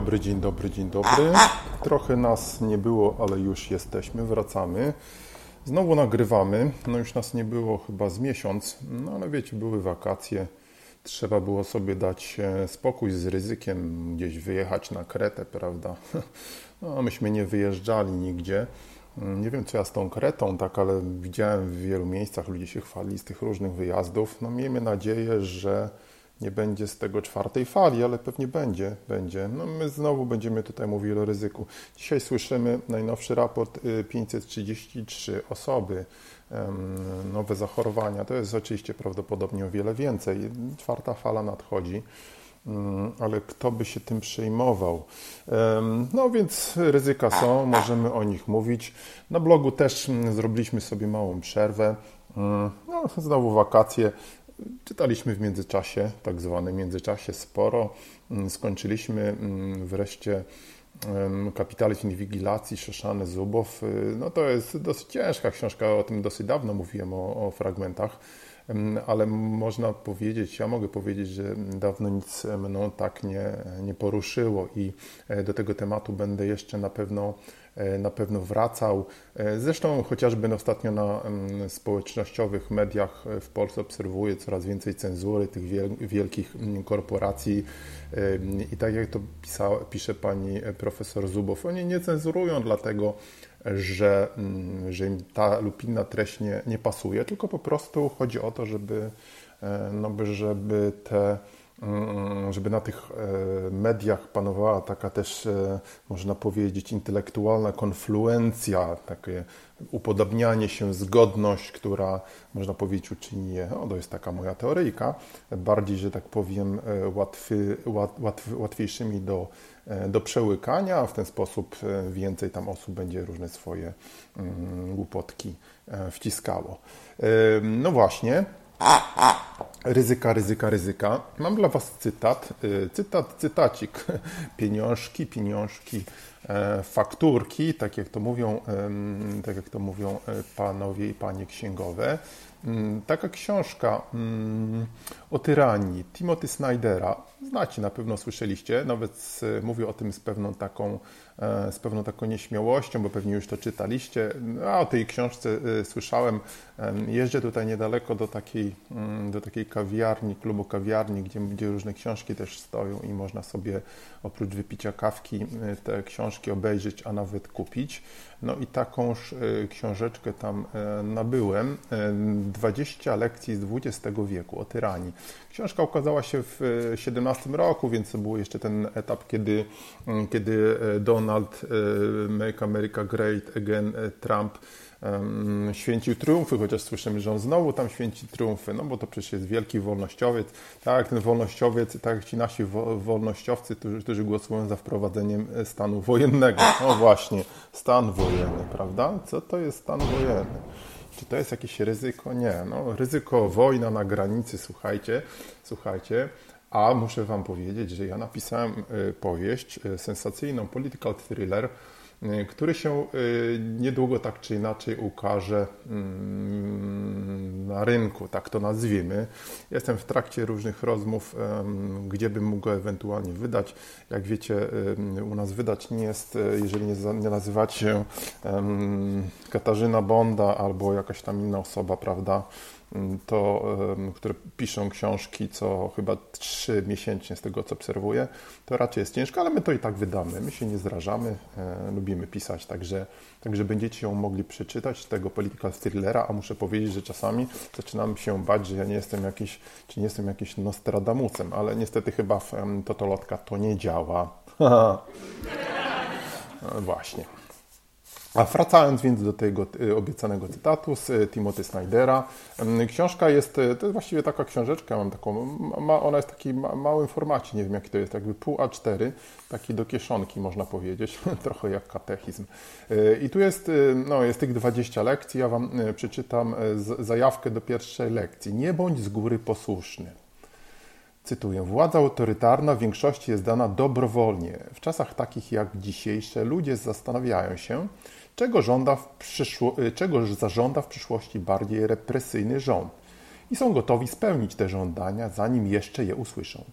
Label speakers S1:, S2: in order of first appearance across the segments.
S1: dobry, dzień dobry, dzień dobry. Trochę nas nie było, ale już jesteśmy, wracamy. Znowu nagrywamy. No już nas nie było chyba z miesiąc, no ale wiecie, były wakacje. Trzeba było sobie dać e, spokój z ryzykiem, gdzieś wyjechać na Kretę, prawda? No myśmy nie wyjeżdżali nigdzie. Nie wiem, co ja z tą Kretą, tak, ale widziałem w wielu miejscach, ludzie się chwalili z tych różnych wyjazdów. No miejmy nadzieję, że nie będzie z tego czwartej fali, ale pewnie będzie, będzie. No my znowu będziemy tutaj mówili o ryzyku. Dzisiaj słyszymy najnowszy raport y, 533 osoby, em, nowe zachorowania. To jest oczywiście prawdopodobnie o wiele więcej. Czwarta fala nadchodzi. Mm, Ale kto by się tym przejmował? No więc ryzyka są, możemy o nich mówić. Na blogu też mm, zrobiliśmy sobie małą przerwę. Mm, No, znowu wakacje. Czytaliśmy w międzyczasie, tak zwanym międzyczasie sporo. Mm, Skończyliśmy mm, wreszcie Kapitalizm Inwigilacji Szeszany Zubow. Y, No to jest dosyć ciężka książka, o tym dosyć dawno mówiłem, o, o fragmentach, ale można powiedzieć, ja mogę powiedzieć, że dawno nic mną tak nie, nie poruszyło i e, do tego tematu będę jeszcze na pewno na pewno wracał. E, Zresztą chociażby ostatnio na społecznościowych mediach w Polsce obserwuję coraz więcej cenzury tych wiel- wielkich mm, korporacji i tak jak to pisa, pisze pani profesor Zubow, oni nie cenzurują dlatego, że, mm, że im ta lub inna treść nie, nie pasuje, tylko po prostu chodzi o to, żeby, e, no, by- żeby te żeby na tych e, mediach panowała taka też, e, można powiedzieć, intelektualna konfluencja, takie upodobnianie się, zgodność, która, można powiedzieć, uczyni je, no to jest taka moja teoryjka, bardziej, że tak powiem, e, łatwy, łat, łatwy, łatwiejszymi do, do przełykania, a w ten sposób więcej tam osób będzie różne swoje mm, głupotki wciskało. No właśnie, Ryzyka, ryzyka, ryzyka. Mam dla Was cytat. Y, Cytat, cytacik. Pieniążki, pieniążki, e, fakturki, tak jak to mówią, tak jak to mówią e, panowie i panie księgowe. Mm, Taka książka mm, o tyranii Timothy Snydera. Znacie, na pewno słyszeliście, nawet mówię o tym z pewną taką, e, z pewną taką nieśmiałością, bo pewnie już to czytaliście. A o tej książce e, słyszałem. Em, Jeżdżę tutaj niedaleko do takiej, mm, do takiej kawiarni, klubu kawiarni, gdzie, gdzie różne książki też stoją i można sobie oprócz wypicia kawki te książki obejrzeć, a nawet kupić. No i takąż e, książeczkę tam nabyłem. E, 20 lekcji z XX wieku o tyranii. Książka ukazała się w e, 17 roku, więc to był jeszcze ten etap, kiedy, mm, kiedy e, Donald e, Make America Great Again e, Trump święcił triumfy, chociaż słyszymy, że on znowu tam święci triumfy, no bo to przecież jest wielki wolnościowiec. Tak ten wolnościowiec, tak ci nasi wo- wolnościowcy, którzy, którzy głosują za wprowadzeniem e, stanu wojennego. No właśnie, stan wojenny, prawda? Co to jest stan wojenny? Czy to jest jakieś ryzyko? Nie. No, ryzyko wojna na granicy, słuchajcie, słuchajcie. A muszę Wam powiedzieć, że ja napisałem e, powieść, e, sensacyjną political thriller, który się e, niedługo tak czy inaczej ukaże mm, na rynku, tak to nazwijmy. Jestem w trakcie różnych rozmów, gdzie bym mógł go ewentualnie wydać. Jak wiecie, u nas wydać nie jest, e, jeżeli nie, em, Katarzyna Bonda albo jakaś tam inna osoba, prawda? To, które piszą książki co chyba trzy miesięcznie z tego co obserwuję, to raczej jest ciężko, ale my to i tak wydamy. My się nie zrażamy, e, lubimy pisać, także, także będziecie ją mogli przeczytać, tego political thrillera, a muszę powiedzieć, że czasami zaczynam się bać, że ja nie jestem jakiś, czy nie jestem jakiś Nostradamusem, ale niestety chyba w Totolotka to nie działa. No właśnie. A wracając więc do tego y, obiecanego cytatu z y, Timothy Snydera, mm, książka jest, y, to jest właściwie taka książeczka, mam taką, ma, ona jest w takim małym formacie, nie wiem jaki to jest, jakby pół A4, taki do kieszonki można powiedzieć, trochę jak katechizm. I tu jest, no, jest tych 20 lekcji, ja Wam przeczytam zajawkę do pierwszej lekcji. Nie bądź z góry posłuszny. Cytuję: Władza autorytarna w większości jest dana dobrowolnie. W czasach takich jak dzisiejsze ludzie zastanawiają się, czego, żąda w y, czego zażąda w przyszłości bardziej represyjny rząd i są gotowi spełnić te żądania, zanim jeszcze je usłyszą.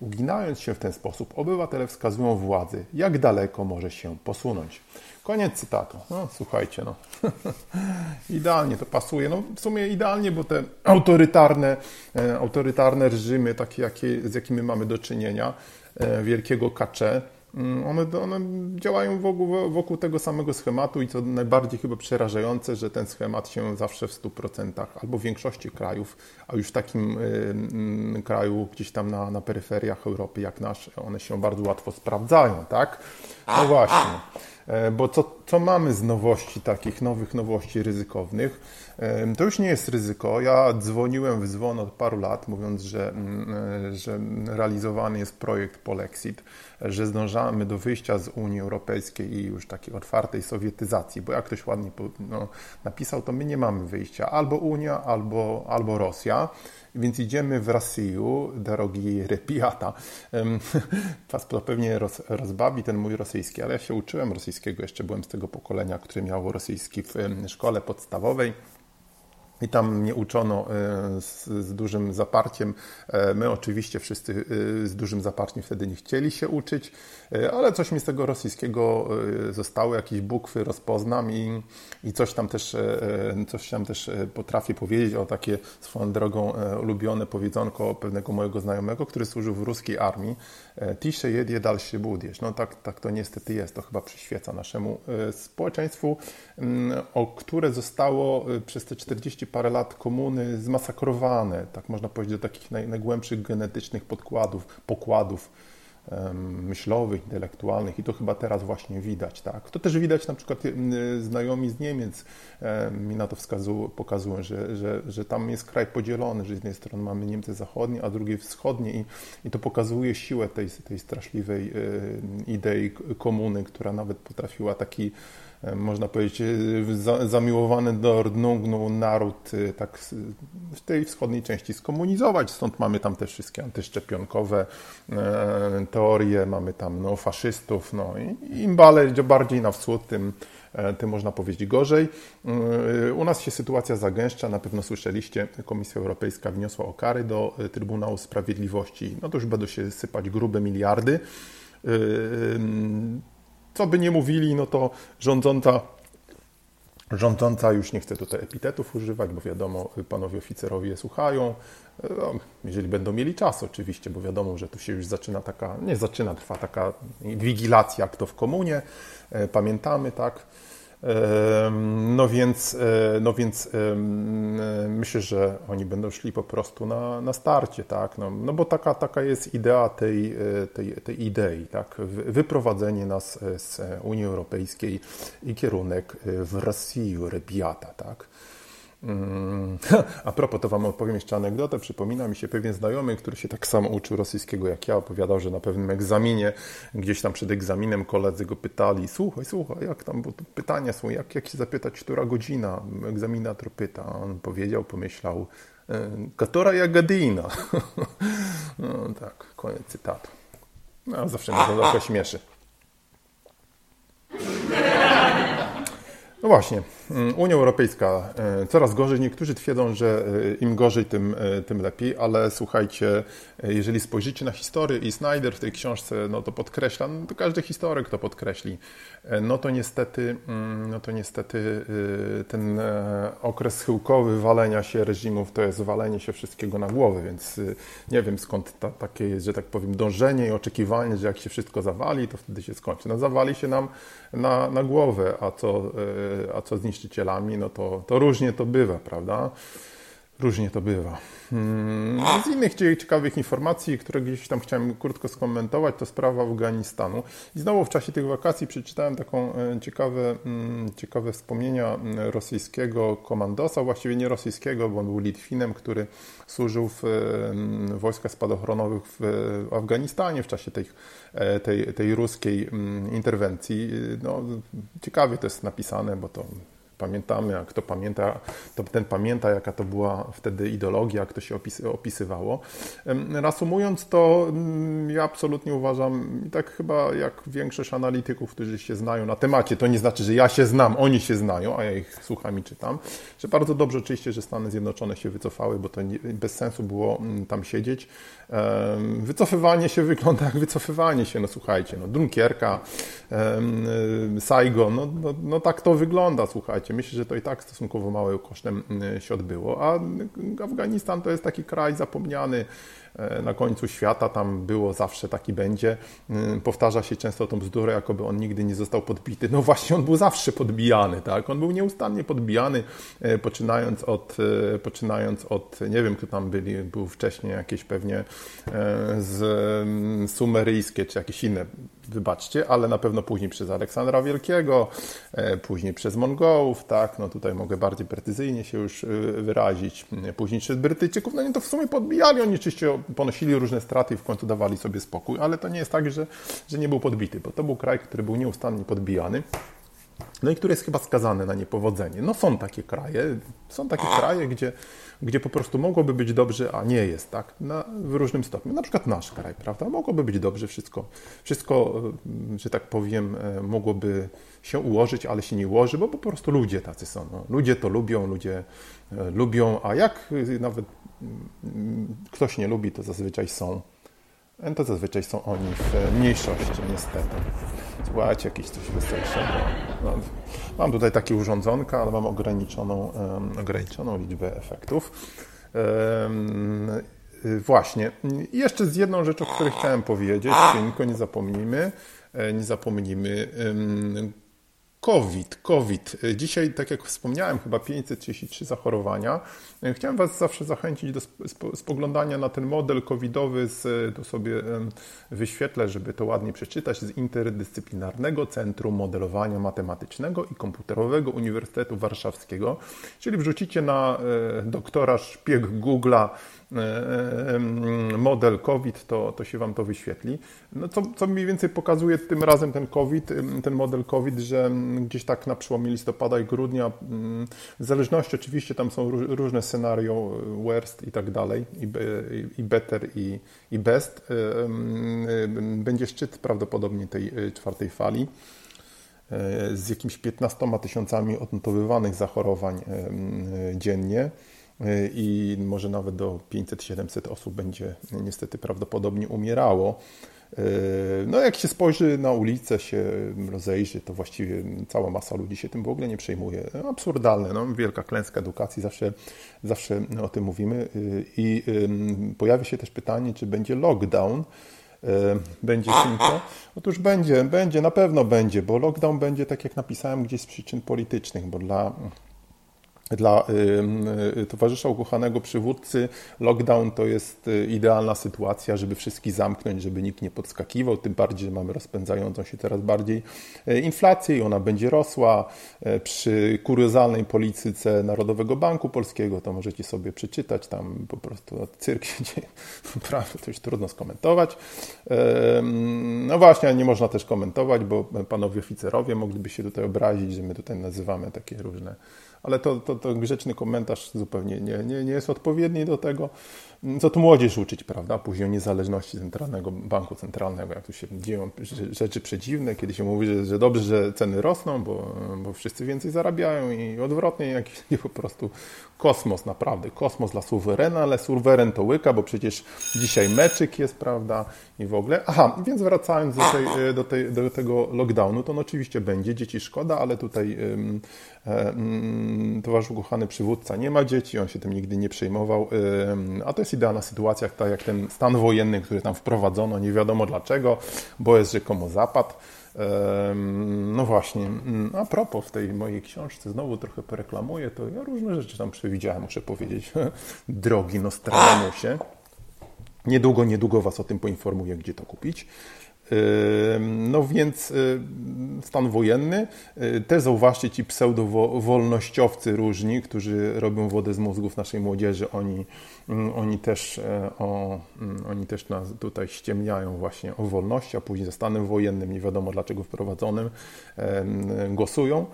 S1: Uginając się w ten sposób, obywatele wskazują władzy, jak daleko może się posunąć. Koniec cytatu. No, słuchajcie, no. idealnie to pasuje. No, w sumie idealnie, bo te autorytarne, e, autorytarne reżimy, takie jakie, z jakimi mamy do czynienia, e, wielkiego kacze, one, one działają wokół, wokół tego samego schematu i co najbardziej chyba przerażające, że ten schemat się zawsze w 100% albo w większości krajów, a już w takim y, y, kraju gdzieś tam na, na peryferiach Europy jak nasz, one się bardzo łatwo sprawdzają, tak? No właśnie. E, bo co, co mamy z nowości, takich nowych nowości ryzykownych? To już nie jest ryzyko. Ja dzwoniłem w dzwon od paru lat, mówiąc, że, mm, e, że realizowany jest projekt Polexit, że zdążamy do wyjścia z Unii Europejskiej i już takiej otwartej sowietyzacji, bo jak ktoś ładnie no, napisał, to my nie mamy wyjścia. Albo Unia, albo, albo Rosja. Więc idziemy w Rosję, drogi repiata. Was to pewnie roz, rozbawi ten mój rosyjski, ale ja się uczyłem rosyjskiego, jeszcze byłem z tego pokolenia, które miało rosyjski w szkole podstawowej. I tam mnie uczono e, z, z, dużym zaparciem. E, my oczywiście wszyscy e, z dużym zaparciem wtedy nie chcieli się uczyć, ale coś mi z tego rosyjskiego zostało, jakieś bukwy rozpoznam i, i coś, tam też, coś tam też potrafię powiedzieć o takie swoją drogą ulubione powiedzonko pewnego mojego znajomego, który służył w ruskiej armii. Tisze jedie, dalszy budiesz. No tak, tak to niestety jest. To chyba przyświeca naszemu społeczeństwu, o które zostało przez te 40 parę lat komuny zmasakrowane, tak można powiedzieć, do takich naj, najgłębszych genetycznych podkładów, pokładów myślowych, intelektualnych i to chyba teraz właśnie widać. Tak? To też widać na przykład znajomi z Niemiec mi na to wskazują, pokazują, że, że, że tam jest kraj podzielony, że z jednej strony mamy Niemcy zachodnie, a drugiej wschodnie i, i to pokazuje siłę tej, tej straszliwej idei komuny, która nawet potrafiła taki E, można powiedzieć, e, zamiłowany do Rdnungnu naród e, tak w tej wschodniej części skomunizować. Stąd mamy tam te wszystkie antyszczepionkowe teorie, mamy tam no, faszystów. No, i im bardziej na wschód, tym, tym można powiedzieć gorzej. U nas się sytuacja zagęszcza, na pewno słyszeliście, Komisja Europejska wniosła o kary do Trybunału Sprawiedliwości. No to już będą się sypać grube miliardy co by nie mówili, no to rządząca Rządząca, już nie chcę tutaj epitetów używać, bo wiadomo, panowie oficerowie słuchają, no, jeżeli będą mieli czas oczywiście, bo wiadomo, że tu się już zaczyna taka, nie zaczyna, trwa taka wigilacja, jak to w komunie, e, pamiętamy, tak, no więc, e, no więc myślę, że oni będą szli po prostu na, na starcie, tak? No, no bo taka, taka jest idea tej, e, tej, tej idei, tak? Wyprowadzenie nas e, z Unii Europejskiej i kierunek w Rosję, rebiata, tak? Mm. A propos, to Wam opowiem jeszcze anegdotę. Przypomina mi się pewien znajomy, który się tak samo uczył rosyjskiego jak ja. Opowiadał, że na pewnym egzaminie, gdzieś tam przed egzaminem koledzy go pytali, słuchaj, słuchaj, jak tam, bo pytania są, jak, jak się zapytać, która godzina? Egzaminator pyta. On powiedział, pomyślał, Katora jagadina. No tak, koniec cytatu. No, zawsze mnie to trochę śmieszy. No właśnie, mm, Unia Europejska e, coraz gorzej. Niektórzy twierdzą, że e, im gorzej, tym, e, tym lepiej, ale słuchajcie, jeżeli spojrzycie na historię i Snyder w tej książce no to podkreśla, no to każdy historyk to podkreśli, no to niestety, mm, no to niestety ten okres schyłkowy walenia się reżimów to jest walenie się wszystkiego na głowę, więc nie wiem skąd ta, takie jest, że tak powiem, dążenie i oczekiwanie, że jak się wszystko zawali, to wtedy się skończy. No zawali się nam na, na głowę, a co, a co z niszczycielami, no to, to różnie to bywa, prawda? Różnie to bywa. Hmm, z innych ciekawych informacji, które gdzieś tam chciałem krótko skomentować, to sprawa Afganistanu. I znowu w czasie tych wakacji przeczytałem taką e, ciekawe, mm, ciekawe wspomnienia mm, rosyjskiego komandosa, właściwie nie rosyjskiego, bo on był Litwinem, który służył w mm, wojskach spadochronowych w Afganistanie w czasie tej, tej, tej ruskiej interwencji. No, ciekawie to jest napisane, bo to Pamiętamy, a kto pamięta, to ten pamięta, jaka to była wtedy ideologia, jak to się opisywało. Reasumując to, mm, ja absolutnie uważam, i tak chyba jak większość analityków, którzy się znają na temacie, to nie znaczy, że ja się znam, oni się znają, a ja ich słucham i czytam, że bardzo dobrze oczywiście, że Stany Zjednoczone się wycofały, bo to nie, bez sensu było mm, tam siedzieć. Wycofywanie się wygląda jak wycofywanie się, no słuchajcie, no Dunkierka, Saigon, no, no, no tak to wygląda, słuchajcie. Myślę, że to i tak stosunkowo małym kosztem mm, się odbyło, a Afganistan to jest taki kraj zapomniany, na końcu świata, tam było zawsze taki będzie. E, powtarza się często tą bzdurę, jakoby on nigdy nie został podbity. No właśnie, on był zawsze podbijany, tak? On był nieustannie podbijany, e, poczynając od, poczynając od nie wiem, kto tam byli, był wcześniej jakieś pewnie z sumeryjskie, czy jakieś inne wybaczcie, ale na pewno później przez Aleksandra Wielkiego, później przez Mongołów, tak, no tutaj mogę bardziej precyzyjnie się już wyrazić, później przez Brytyjczyków, no nie to w sumie podbijali oni oczywiście ponosili różne straty i w końcu dawali sobie spokój, ale to nie jest tak, że, że nie był podbity, bo to był kraj, który był nieustannie podbijany. No i który jest chyba skazany na niepowodzenie. No są takie kraje, są takie kraje, gdzie, gdzie po prostu mogłoby być dobrze, a nie jest, tak? Na, w różnym stopniu. Na przykład nasz kraj, prawda? Mogłoby być dobrze, wszystko, wszystko, e, że tak powiem, e, mogłoby się ułożyć, ale się nie ułoży, bo po prostu ludzie tacy są. No. Ludzie to lubią, ludzie e, lubią, a jak nawet ktoś nie lubi, to zazwyczaj są, to zazwyczaj są oni w mniejszości, niestety. Słuchajcie, jakieś coś weselszego. No, mam tutaj takie urządzonka, ale mam ograniczoną, um, ograniczoną liczbę efektów. Um, właśnie. Jeszcze z jedną rzeczą, o której chciałem powiedzieć, tylko nie zapomnijmy, e, nie zapomnijmy um, COVID, COVID. Dzisiaj, tak jak wspomniałem, chyba 533 zachorowania. Chciałem Was zawsze zachęcić do spoglądania na ten model covidowy, z, to sobie wyświetlę, żeby to ładnie przeczytać, z Interdyscyplinarnego Centrum Modelowania Matematycznego i Komputerowego Uniwersytetu Warszawskiego. Czyli wrzucicie na e, doktora szpieg Google'a E, model COVID, to, to się Wam to wyświetli. No co, co mniej więcej pokazuje tym razem ten COVID, ten model COVID, że gdzieś tak na przełomie listopada i grudnia, w zależności oczywiście tam są różne scenario, worst i tak dalej, i, better i, i best, będzie szczyt prawdopodobnie tej e, czwartej fali e, z jakimiś 15 tysiącami odnotowywanych zachorowań dziennie i może nawet do 500-700 osób będzie niestety prawdopodobnie umierało. No, jak się spojrzy na ulicę, się rozejrzy, to właściwie cała masa ludzi się tym w ogóle nie przejmuje. Absurdalne, no, wielka klęska edukacji, zawsze, zawsze o tym mówimy. I pojawia się też pytanie, czy będzie lockdown. Będzie szybko? Otóż będzie, będzie, na pewno będzie, bo lockdown będzie, tak jak napisałem, gdzieś z przyczyn politycznych, bo dla dla y, y, towarzysza ukochanego przywódcy lockdown to jest y, idealna sytuacja, żeby wszystkich zamknąć, żeby nikt nie podskakiwał, tym bardziej, że mamy rozpędzającą się coraz bardziej inflację i ona będzie rosła. Przy kuriozalnej polityce Narodowego Banku Polskiego, to możecie sobie przeczytać, tam po prostu cyrk się naprawdę to już trudno skomentować. No właśnie, nie można też komentować, bo panowie oficerowie mogliby się tutaj obrazić, że my tutaj nazywamy takie różne ale to, to, to grzeczny komentarz zupełnie nie, nie, nie jest odpowiedni do tego, co tu młodzież uczyć, prawda? Później o niezależności Centralnego Banku Centralnego, jak tu się dzieją rzeczy przedziwne, kiedy się mówi, że, że dobrze, że ceny rosną, bo, bo wszyscy więcej zarabiają i odwrotnie, jakiś po prostu kosmos, naprawdę, kosmos dla suwerena, ale suweren to łyka, bo przecież dzisiaj meczyk jest, prawda, i w ogóle. Aha, więc wracając do, tej, do, tej, do tego lockdownu, to on oczywiście będzie, dzieci szkoda, ale tutaj um, um, towarzysz ukochany przywódca nie ma dzieci, on się tym nigdy nie przejmował, um, a to jest idealna sytuacja, tak jak ten stan wojenny, który tam wprowadzono, nie wiadomo dlaczego, bo jest rzekomo zapad. No właśnie, mm, a propos w tej mojej książce, znowu trochę poreklamuję, to ja różne rzeczy tam przewidziałem, muszę powiedzieć. Drogi Nostradamusie. Niedługo, niedługo Was o tym poinformuję, gdzie to kupić. No więc stan wojenny. Też zauważcie ci pseudo-wolnościowcy różni, którzy robią wodę z mózgów naszej młodzieży. Oni, oni, też, e, o, oni też nas tutaj ściemniają właśnie o wolności, a później za stanem wojennym, nie wiadomo dlaczego wprowadzonym, głosują.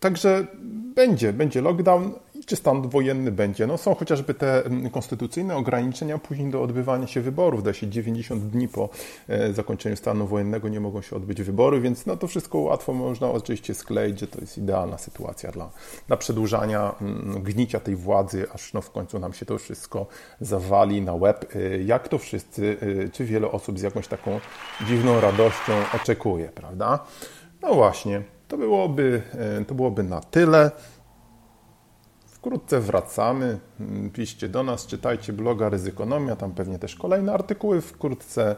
S1: Także będzie, będzie lockdown czy stan wojenny będzie. No, są chociażby te mm, konstytucyjne ograniczenia później do odbywania się wyborów. Da się 90 dni po e, zakończeniu stanu wojennego nie mogą się odbyć wybory, więc no, to wszystko łatwo można oczywiście skleić, że to jest idealna sytuacja dla, dla przedłużania mm, gnicia tej władzy, aż no, w końcu nam się to wszystko zawali na łeb. E, jak to wszyscy, e, czy wiele osób z jakąś taką dziwną radością oczekuje, prawda? No właśnie. To byłoby, e, to byłoby na tyle. Wkrótce wracamy. Piszcie do nas, czytajcie bloga Ryzykonomia, tam pewnie też kolejne artykuły wkrótce.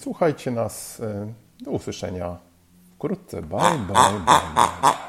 S1: Słuchajcie nas. E, do usłyszenia wkrótce. Bye, bye. bye.